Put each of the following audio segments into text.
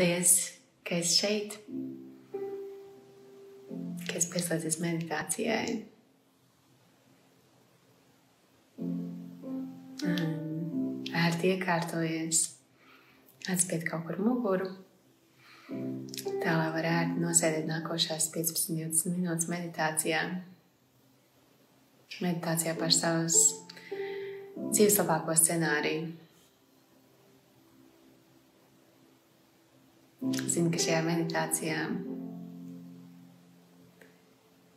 Paldies, ka esi šeit, ka esi pieslēdzies meditācijai. Ērti iekārtojies, atspied kaut kur muguru, tā lai varētu nosēdēt nākošās 15-20 minūtes meditācijā. Meditācijā par savas dzīves labāko scenāriju. Zinu, ka šajā meditācijā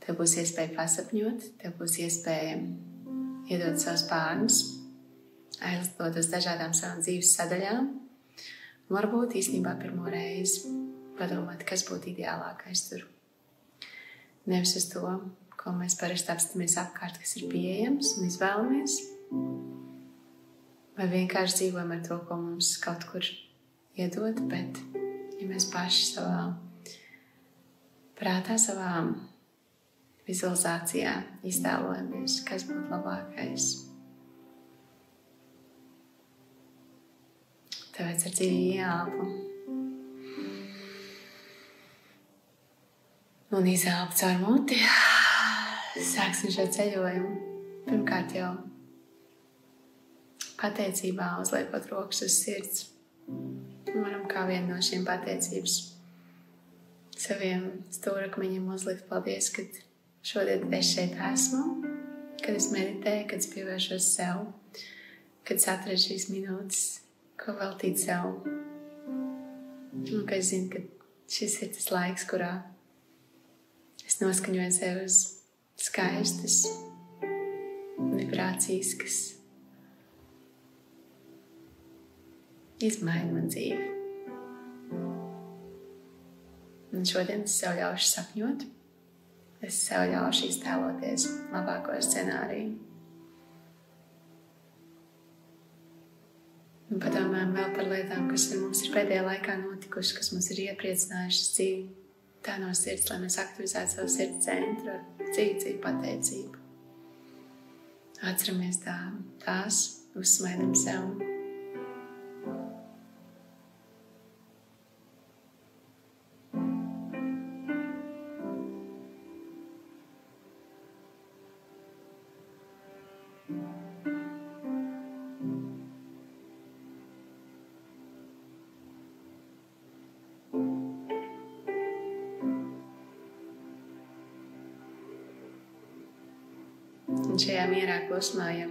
tev būs iespēja pasapņot, tev būs iespēja iedot savus pārnus, aizlidot uz dažādām savām dzīves sadaļām. Varbūt īstenībā pirmo reizi padomāt, kas būtu ideālākais tur. Nevis uz to, ko mēs parasti apstāmies apkārt, kas ir pieejams un izvēlamies, vai vienkārši dzīvojam ar to, ko mums kaut kur iedod, bet ja mēs paši savā prātā, savā vizualizācijā iztēlojamies, kas būtu labākais. Tāpēc ar dziļu ieelpu un izelpu caur muti. Sāksim šo ceļojumu. Pirmkārt jau pateicībā uzliekot rokas uz sirds varam kā vienu no šīm pateicības saviem stūrakmeņiem uzlikt paldies, ka šodien es šeit esmu, kad es meditēju, kad es pievēršos sev, kad es atradu šīs minūtes, ko veltīt sev. Un ka es zinu, ka šis ir tas laiks, kurā es noskaņoju sev uz skaistas vibrācijas, kas izmaina man dzīvi. Un šodien es sev ļaušu sapņot, es sev ļaušu iztēloties labāko scenāriju. Un padomājam vēl par lietām, kas ar mums ir pēdējā laikā notikušas, kas mums ir iepriecinājušas dzīvi. Tā no sirds, lai mēs aktivizētu savu sirds centru ar dzīvi pateicību. Atceramies tā, tās, uzsmaidam sev. Un šajā mierā klusumā, ja,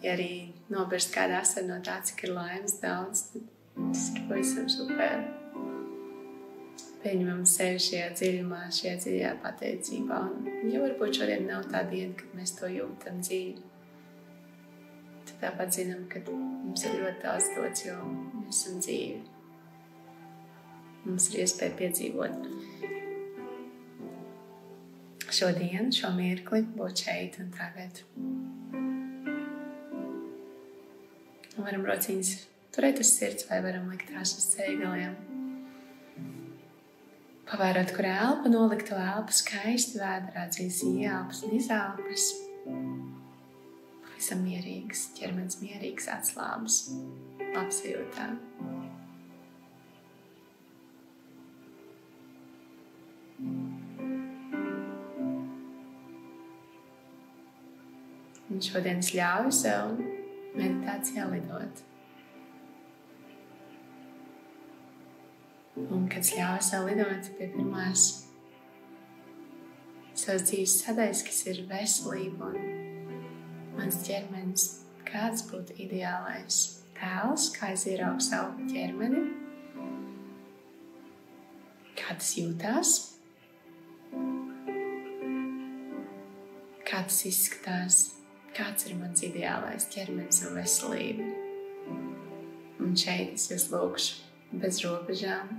ja arī nobirst kāda asara no tā, cik ir laimes daudz, tad tas ir pavisam super. Pieņemam sevi šajā dziļumā, šajā dziļajā pateicībā. Un, ja varbūt šodien nav tā diena, kad mēs to jūtam dzīvi, tad tāpat zinām, ka mums ir ļoti daudz dots, jo mēs esam dzīvi. Mums ir iespēja piedzīvot šodien, šo mirkli, būt šeit un tagad. Un varam rociņas turēt uz sirds vai varam likt tās uz ceļgaliem. Pavērot, kur elpa, nolikt to elpu skaisti vēdrā, dzīves ieelpas un izelpas. Pavisam mierīgs, ķermenis mierīgs, atslābs, apsajūtā. Un šodien es ļauju sev meditācijā lidot. Un kad es ļauju sev lidot pie pirmās savas dzīves sadaļas, kas ir veselība un mans ķermenis, kāds būtu ideālais tēls, kā es ieraugu savu ķermeni, kā tas jūtās, kā tas izskatās kāds ir mans ideālais ķermenis un veselība. Un šeit es jūs lūgšu bez robežām,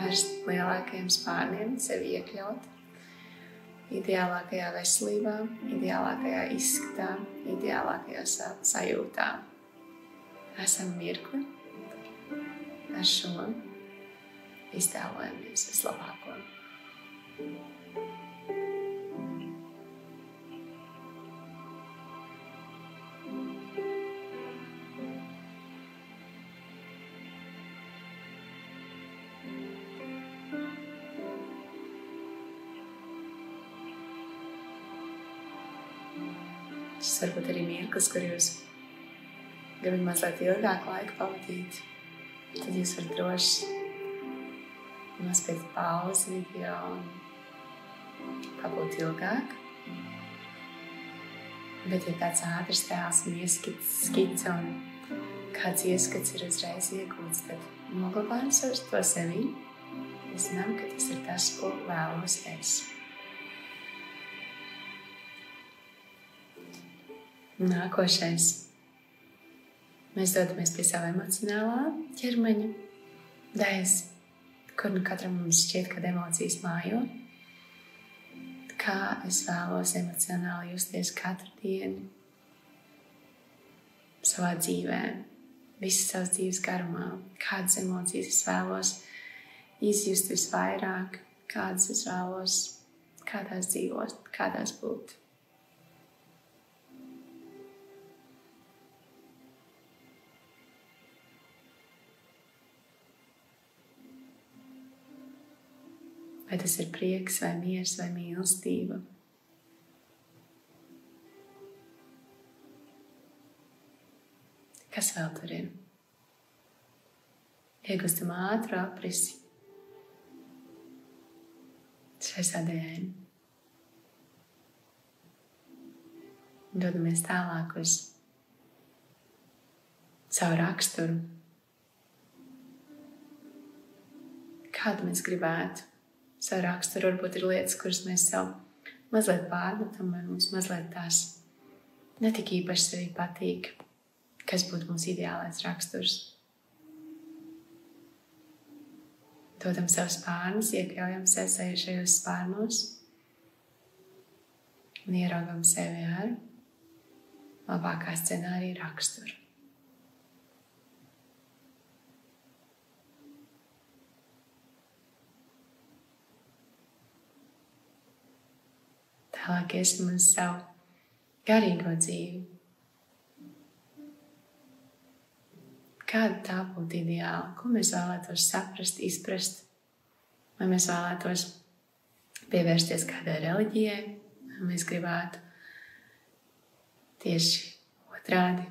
ar lielākajiem spārniem sevi iekļaut. Ideālākajā veselībā, ideālākajā izskatā, ideālākajā sajūtā. Esam mirkli ar šo iztēlojamies vislabāko. Šis varbūt arī mirklis, kur jūs gribat mazliet ilgāk laiku pavadīt, tad jūs varat droši nospiest pauzi video un pabūt ilgāk. Bet, ja tāds ātrs tēls un ieskice un kāds ieskats ir uzreiz iegūts, tad noglabājam to sevi. Mēs zinām, ka tas ir tas, ko vēlos es. Nākošais. Mēs dodamies pie sava emocionālā ķermeņa daļas, kur nu katram mums šķiet, ka emocijas mājo. Kā es vēlos emocionāli justies katru dienu savā dzīvē, visas savas dzīves garumā, kādas emocijas es vēlos izjust visvairāk, kādas es vēlos, kādās dzīvot, kādās būt. Vai tas ir prieks, vai miers, vai mīlestība? Kas vēl tur ir? Iegūstam ātru aprisi šai sadaļai. Dodamies tālāk uz savu raksturu. Kādu mēs gribētu savu raksturu? Varbūt ir lietas, kuras mēs sev mazliet pārmetam, vai mums mazliet tās netik īpaši sevi patīk kas būtu mūsu ideālais raksturs. Dodam sev spārnus, iekļaujam sevi šajos spārnos un ieraugam sevi ar labākā scenārija raksturu. Tālāk iesim uz savu garīgo dzīvi. kāda tā būtu ideāla, ko mēs vēlētos saprast, izprast, vai mēs vēlētos pievērsties kādai reliģijai, vai mēs gribētu tieši otrādi,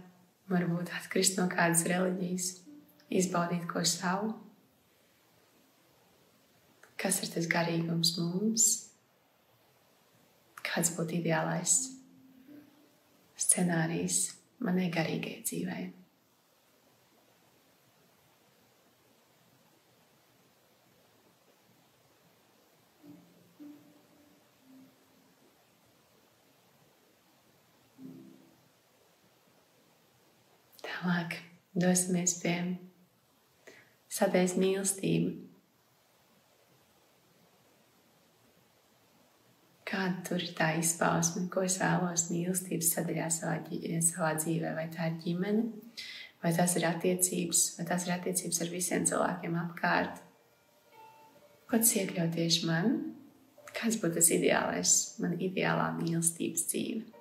varbūt atkrist no kādas reliģijas, izbaudīt ko savu. Kas ir tas garīgums mums? Kāds būtu ideālais scenārijs manai garīgajai dzīvei? Tālāk dosimies pie sadaļas mīlestība. Kāda tur ir tā izpausme, ko es vēlos mīlestības sadaļā savā, savā dzīvē? Vai tā ir ģimene, vai tās ir attiecības, vai tās ir attiecības ar visiem cilvēkiem apkārt? Ko tas iekļaut tieši man? Kāds būtu tas ideālais, man ideālā mīlestības dzīve?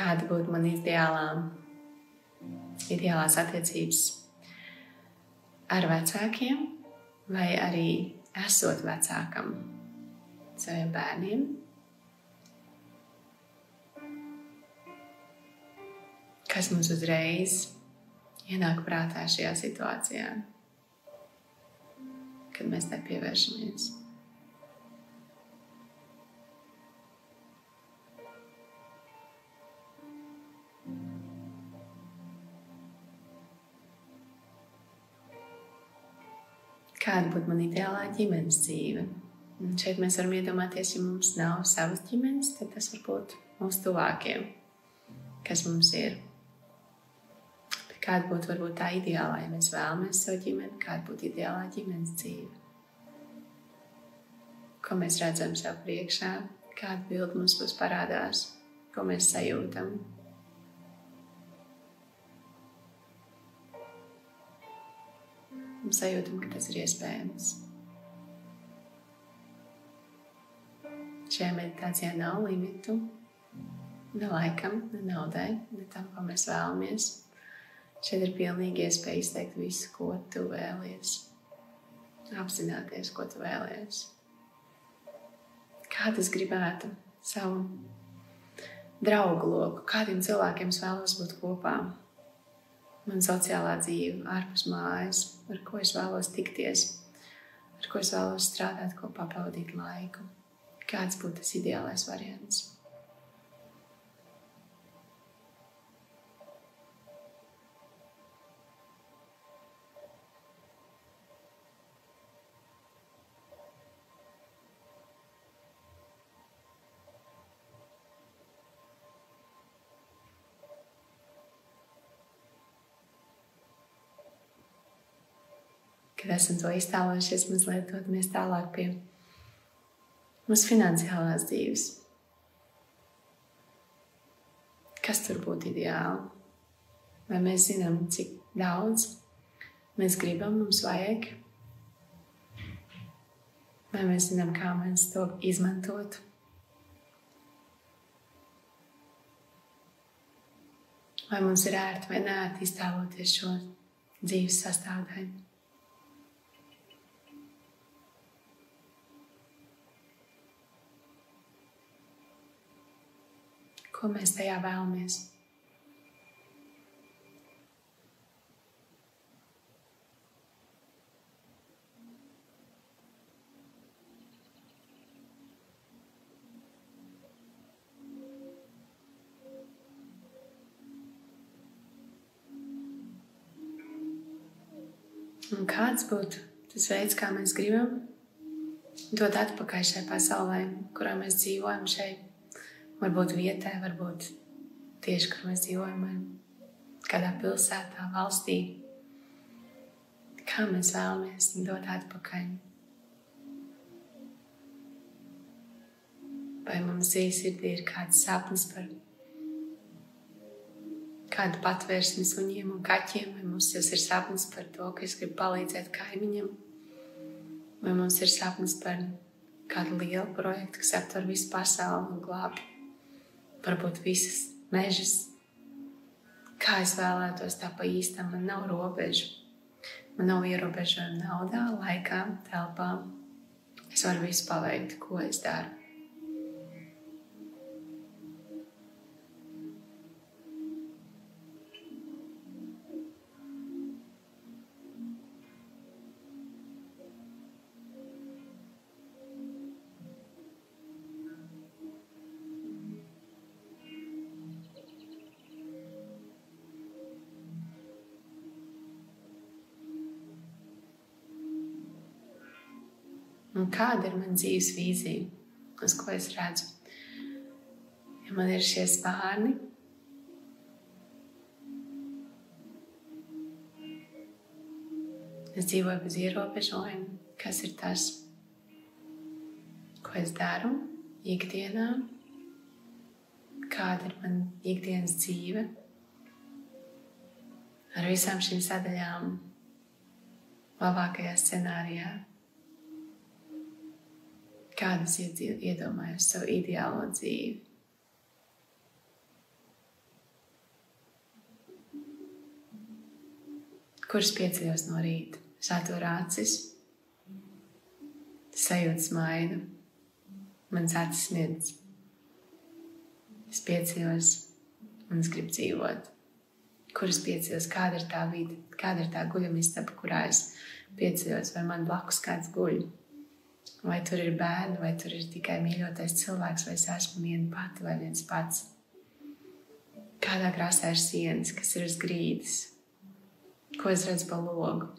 Kāda būtu man ideālā, ideālās attiecības ar vecākiem, vai arī esot vecākam saviem bērniem. Kas mums uzreiz ienāk prātā šajā situācijā, kad mēs nepievēršamies? Kāda būtu mana ideālā ģimenes dzīve. Un šeit mēs varam iedomāties, ja mums nav savas ģimenes, tad tas var būt mūsu tuvākie, kas mums ir. Kāda būtu varbūt tā ideālā, ja mēs vēlamies savu ģimeni, kāda būtu ideālā ģimenes dzīve? Ko mēs redzam sev priekšā, kāda bilde mums būs parādās, ko mēs sajūtam, un sajūtam, ka tas ir iespējams. Šajā meditācijā nav limitu, ne laikam, ne naudai, ne tam, ko mēs vēlamies. Šeit ir pilnīgi iespēja izteikt visu, ko tu vēlies. Apzināties, ko tu vēlies. Kā tas gribētu savu draugu loku, kādiem cilvēkiem es vēlos būt kopā. Man sociālā dzīve, ārpus mājas, ar ko es vēlos tikties, ar ko es vēlos strādāt kopā, pavadīt laiku. Kāds būtu tas ideālais variants? Kad esam to iztēlojušies, mazliet dodamies tālāk pie mūsu finansiālās dzīves. Kas tur būtu ideāli? Vai mēs zinām, cik daudz mēs gribam, mums vajag? Vai mēs zinām, kā mēs to izmantotu? Vai mums ir ērti vai nērti iztēloties šo dzīves sastāvdaļu? Ko mēs tajā vēlamies. Un kāds būtu tas veids, kā mēs gribam dot atpakaļ šai pasaulē, kurā mēs dzīvojam šeit? Varbūt vietē, varbūt tieši, kur mēs dzīvojam, kādā pilsētā, valstī. Kā mēs vēlamies dot atpakaļ? Vai mums sirdī ir kāds sapnis par kādu patvērsni suņiem un kaķiem, vai mums jau ir sapnis par to, ka es gribu palīdzēt kaimiņam, vai mums ir sapnis par kādu lielu projektu, kas aptver visu pasauli un glābi varbūt visas mežas. Kā es vēlētos, tā pa īstam man nav robežu. Man nav ierobežojumi naudā, laikā, telpā. Es varu visu paveikt, ko es daru. Un kāda ir mana dzīves vīzija, uz ko es redzu? Ja man ir šie spārni, es dzīvoju bez ierobežojuma. Kas ir tas, ko es daru ikdienā? Kāda ir mana ikdienas dzīve? Ar visām šīm sadaļām, labākajā scenārijā, kādas iedomājos savu ideālo dzīvi. Kurš pieceļos no rīta, satur acis, sajūta smaidu, mans acis sniedz. Es pieceļos un es gribu dzīvot. Kur es pieceļos, kāda ir tā vide, kāda ir tā guļamistaba, kurā es pieceļos, vai man blakus kāds guļ. Vai tur ir bērni, vai tur ir tikai mīļotais cilvēks, vai es esmu viena pati vai viens pats. Kādā krāsā ir sienas, kas ir uz grīdas, ko es redzu pa logu,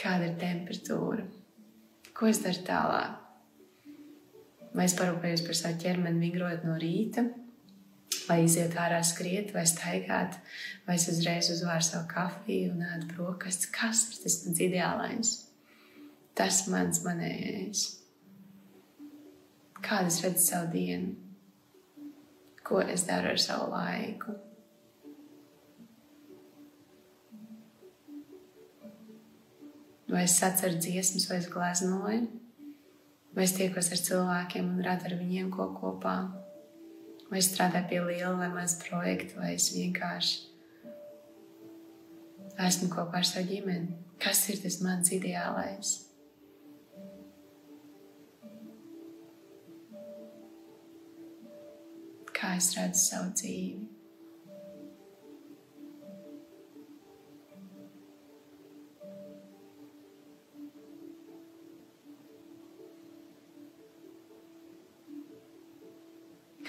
kāda ir temperatūra, ko es daru tālāk. Vai es parūpējos par savu ķermeni, vingrojot no rīta, vai iziet ārā skriet, vai staigāt, vai es uzreiz uzvāru savu kafiju un ēdu brokastis. Kas ir tas mans ideālais? Tas mans manējais. Kādu es redzu savu dienu, ko es daru ar savu laiku. Vai es atceru dziesmas, vai es gleznoju, vai es tiekos ar cilvēkiem un radu ar viņiem ko kopā, vai es strādāju pie liela vai maza projekta, vai es vienkārši esmu kopā ar savu ģimeni. Kas ir tas mans ideālais? Kā es redzu savu dzīvi?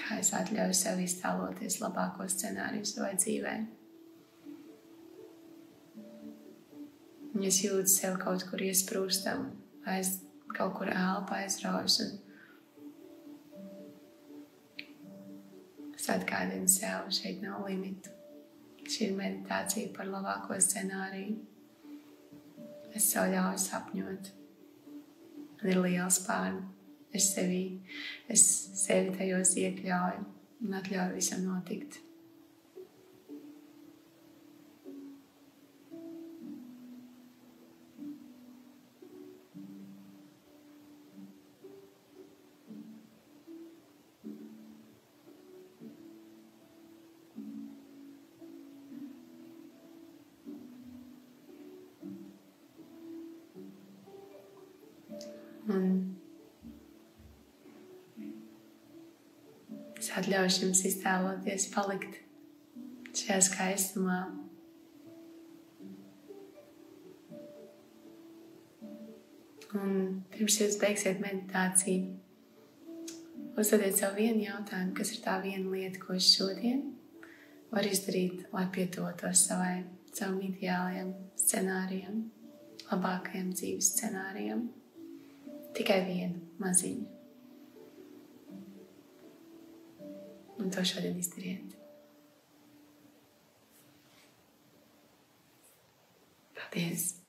kā es atļauju sev iztēloties labāko scenāriju savai dzīvē. Un es jūtu sev kaut kur iesprūstam, aiz kaut kur elpa aizraujas. Es atgādinu sev, šeit nav limitu. Šī ir meditācija par labāko scenāriju. Es sev ļauju sapņot. Man ir liels pārnes es sevi, es sevi tajos iekļauju un atļauju visam notikt. Es atļaušu jums iztēloties, palikt šajā skaistumā. Un pirms jūs beigsiet meditāciju, uzdodiet sev vienu jautājumu, kas ir tā viena lieta, ko es šodien varu izdarīt, lai pietuvotos savai, savam ideālajam scenārijam, labākajam dzīves scenārijam. Tikai vienu maziņu. Un to šodien izdariet. Paldies!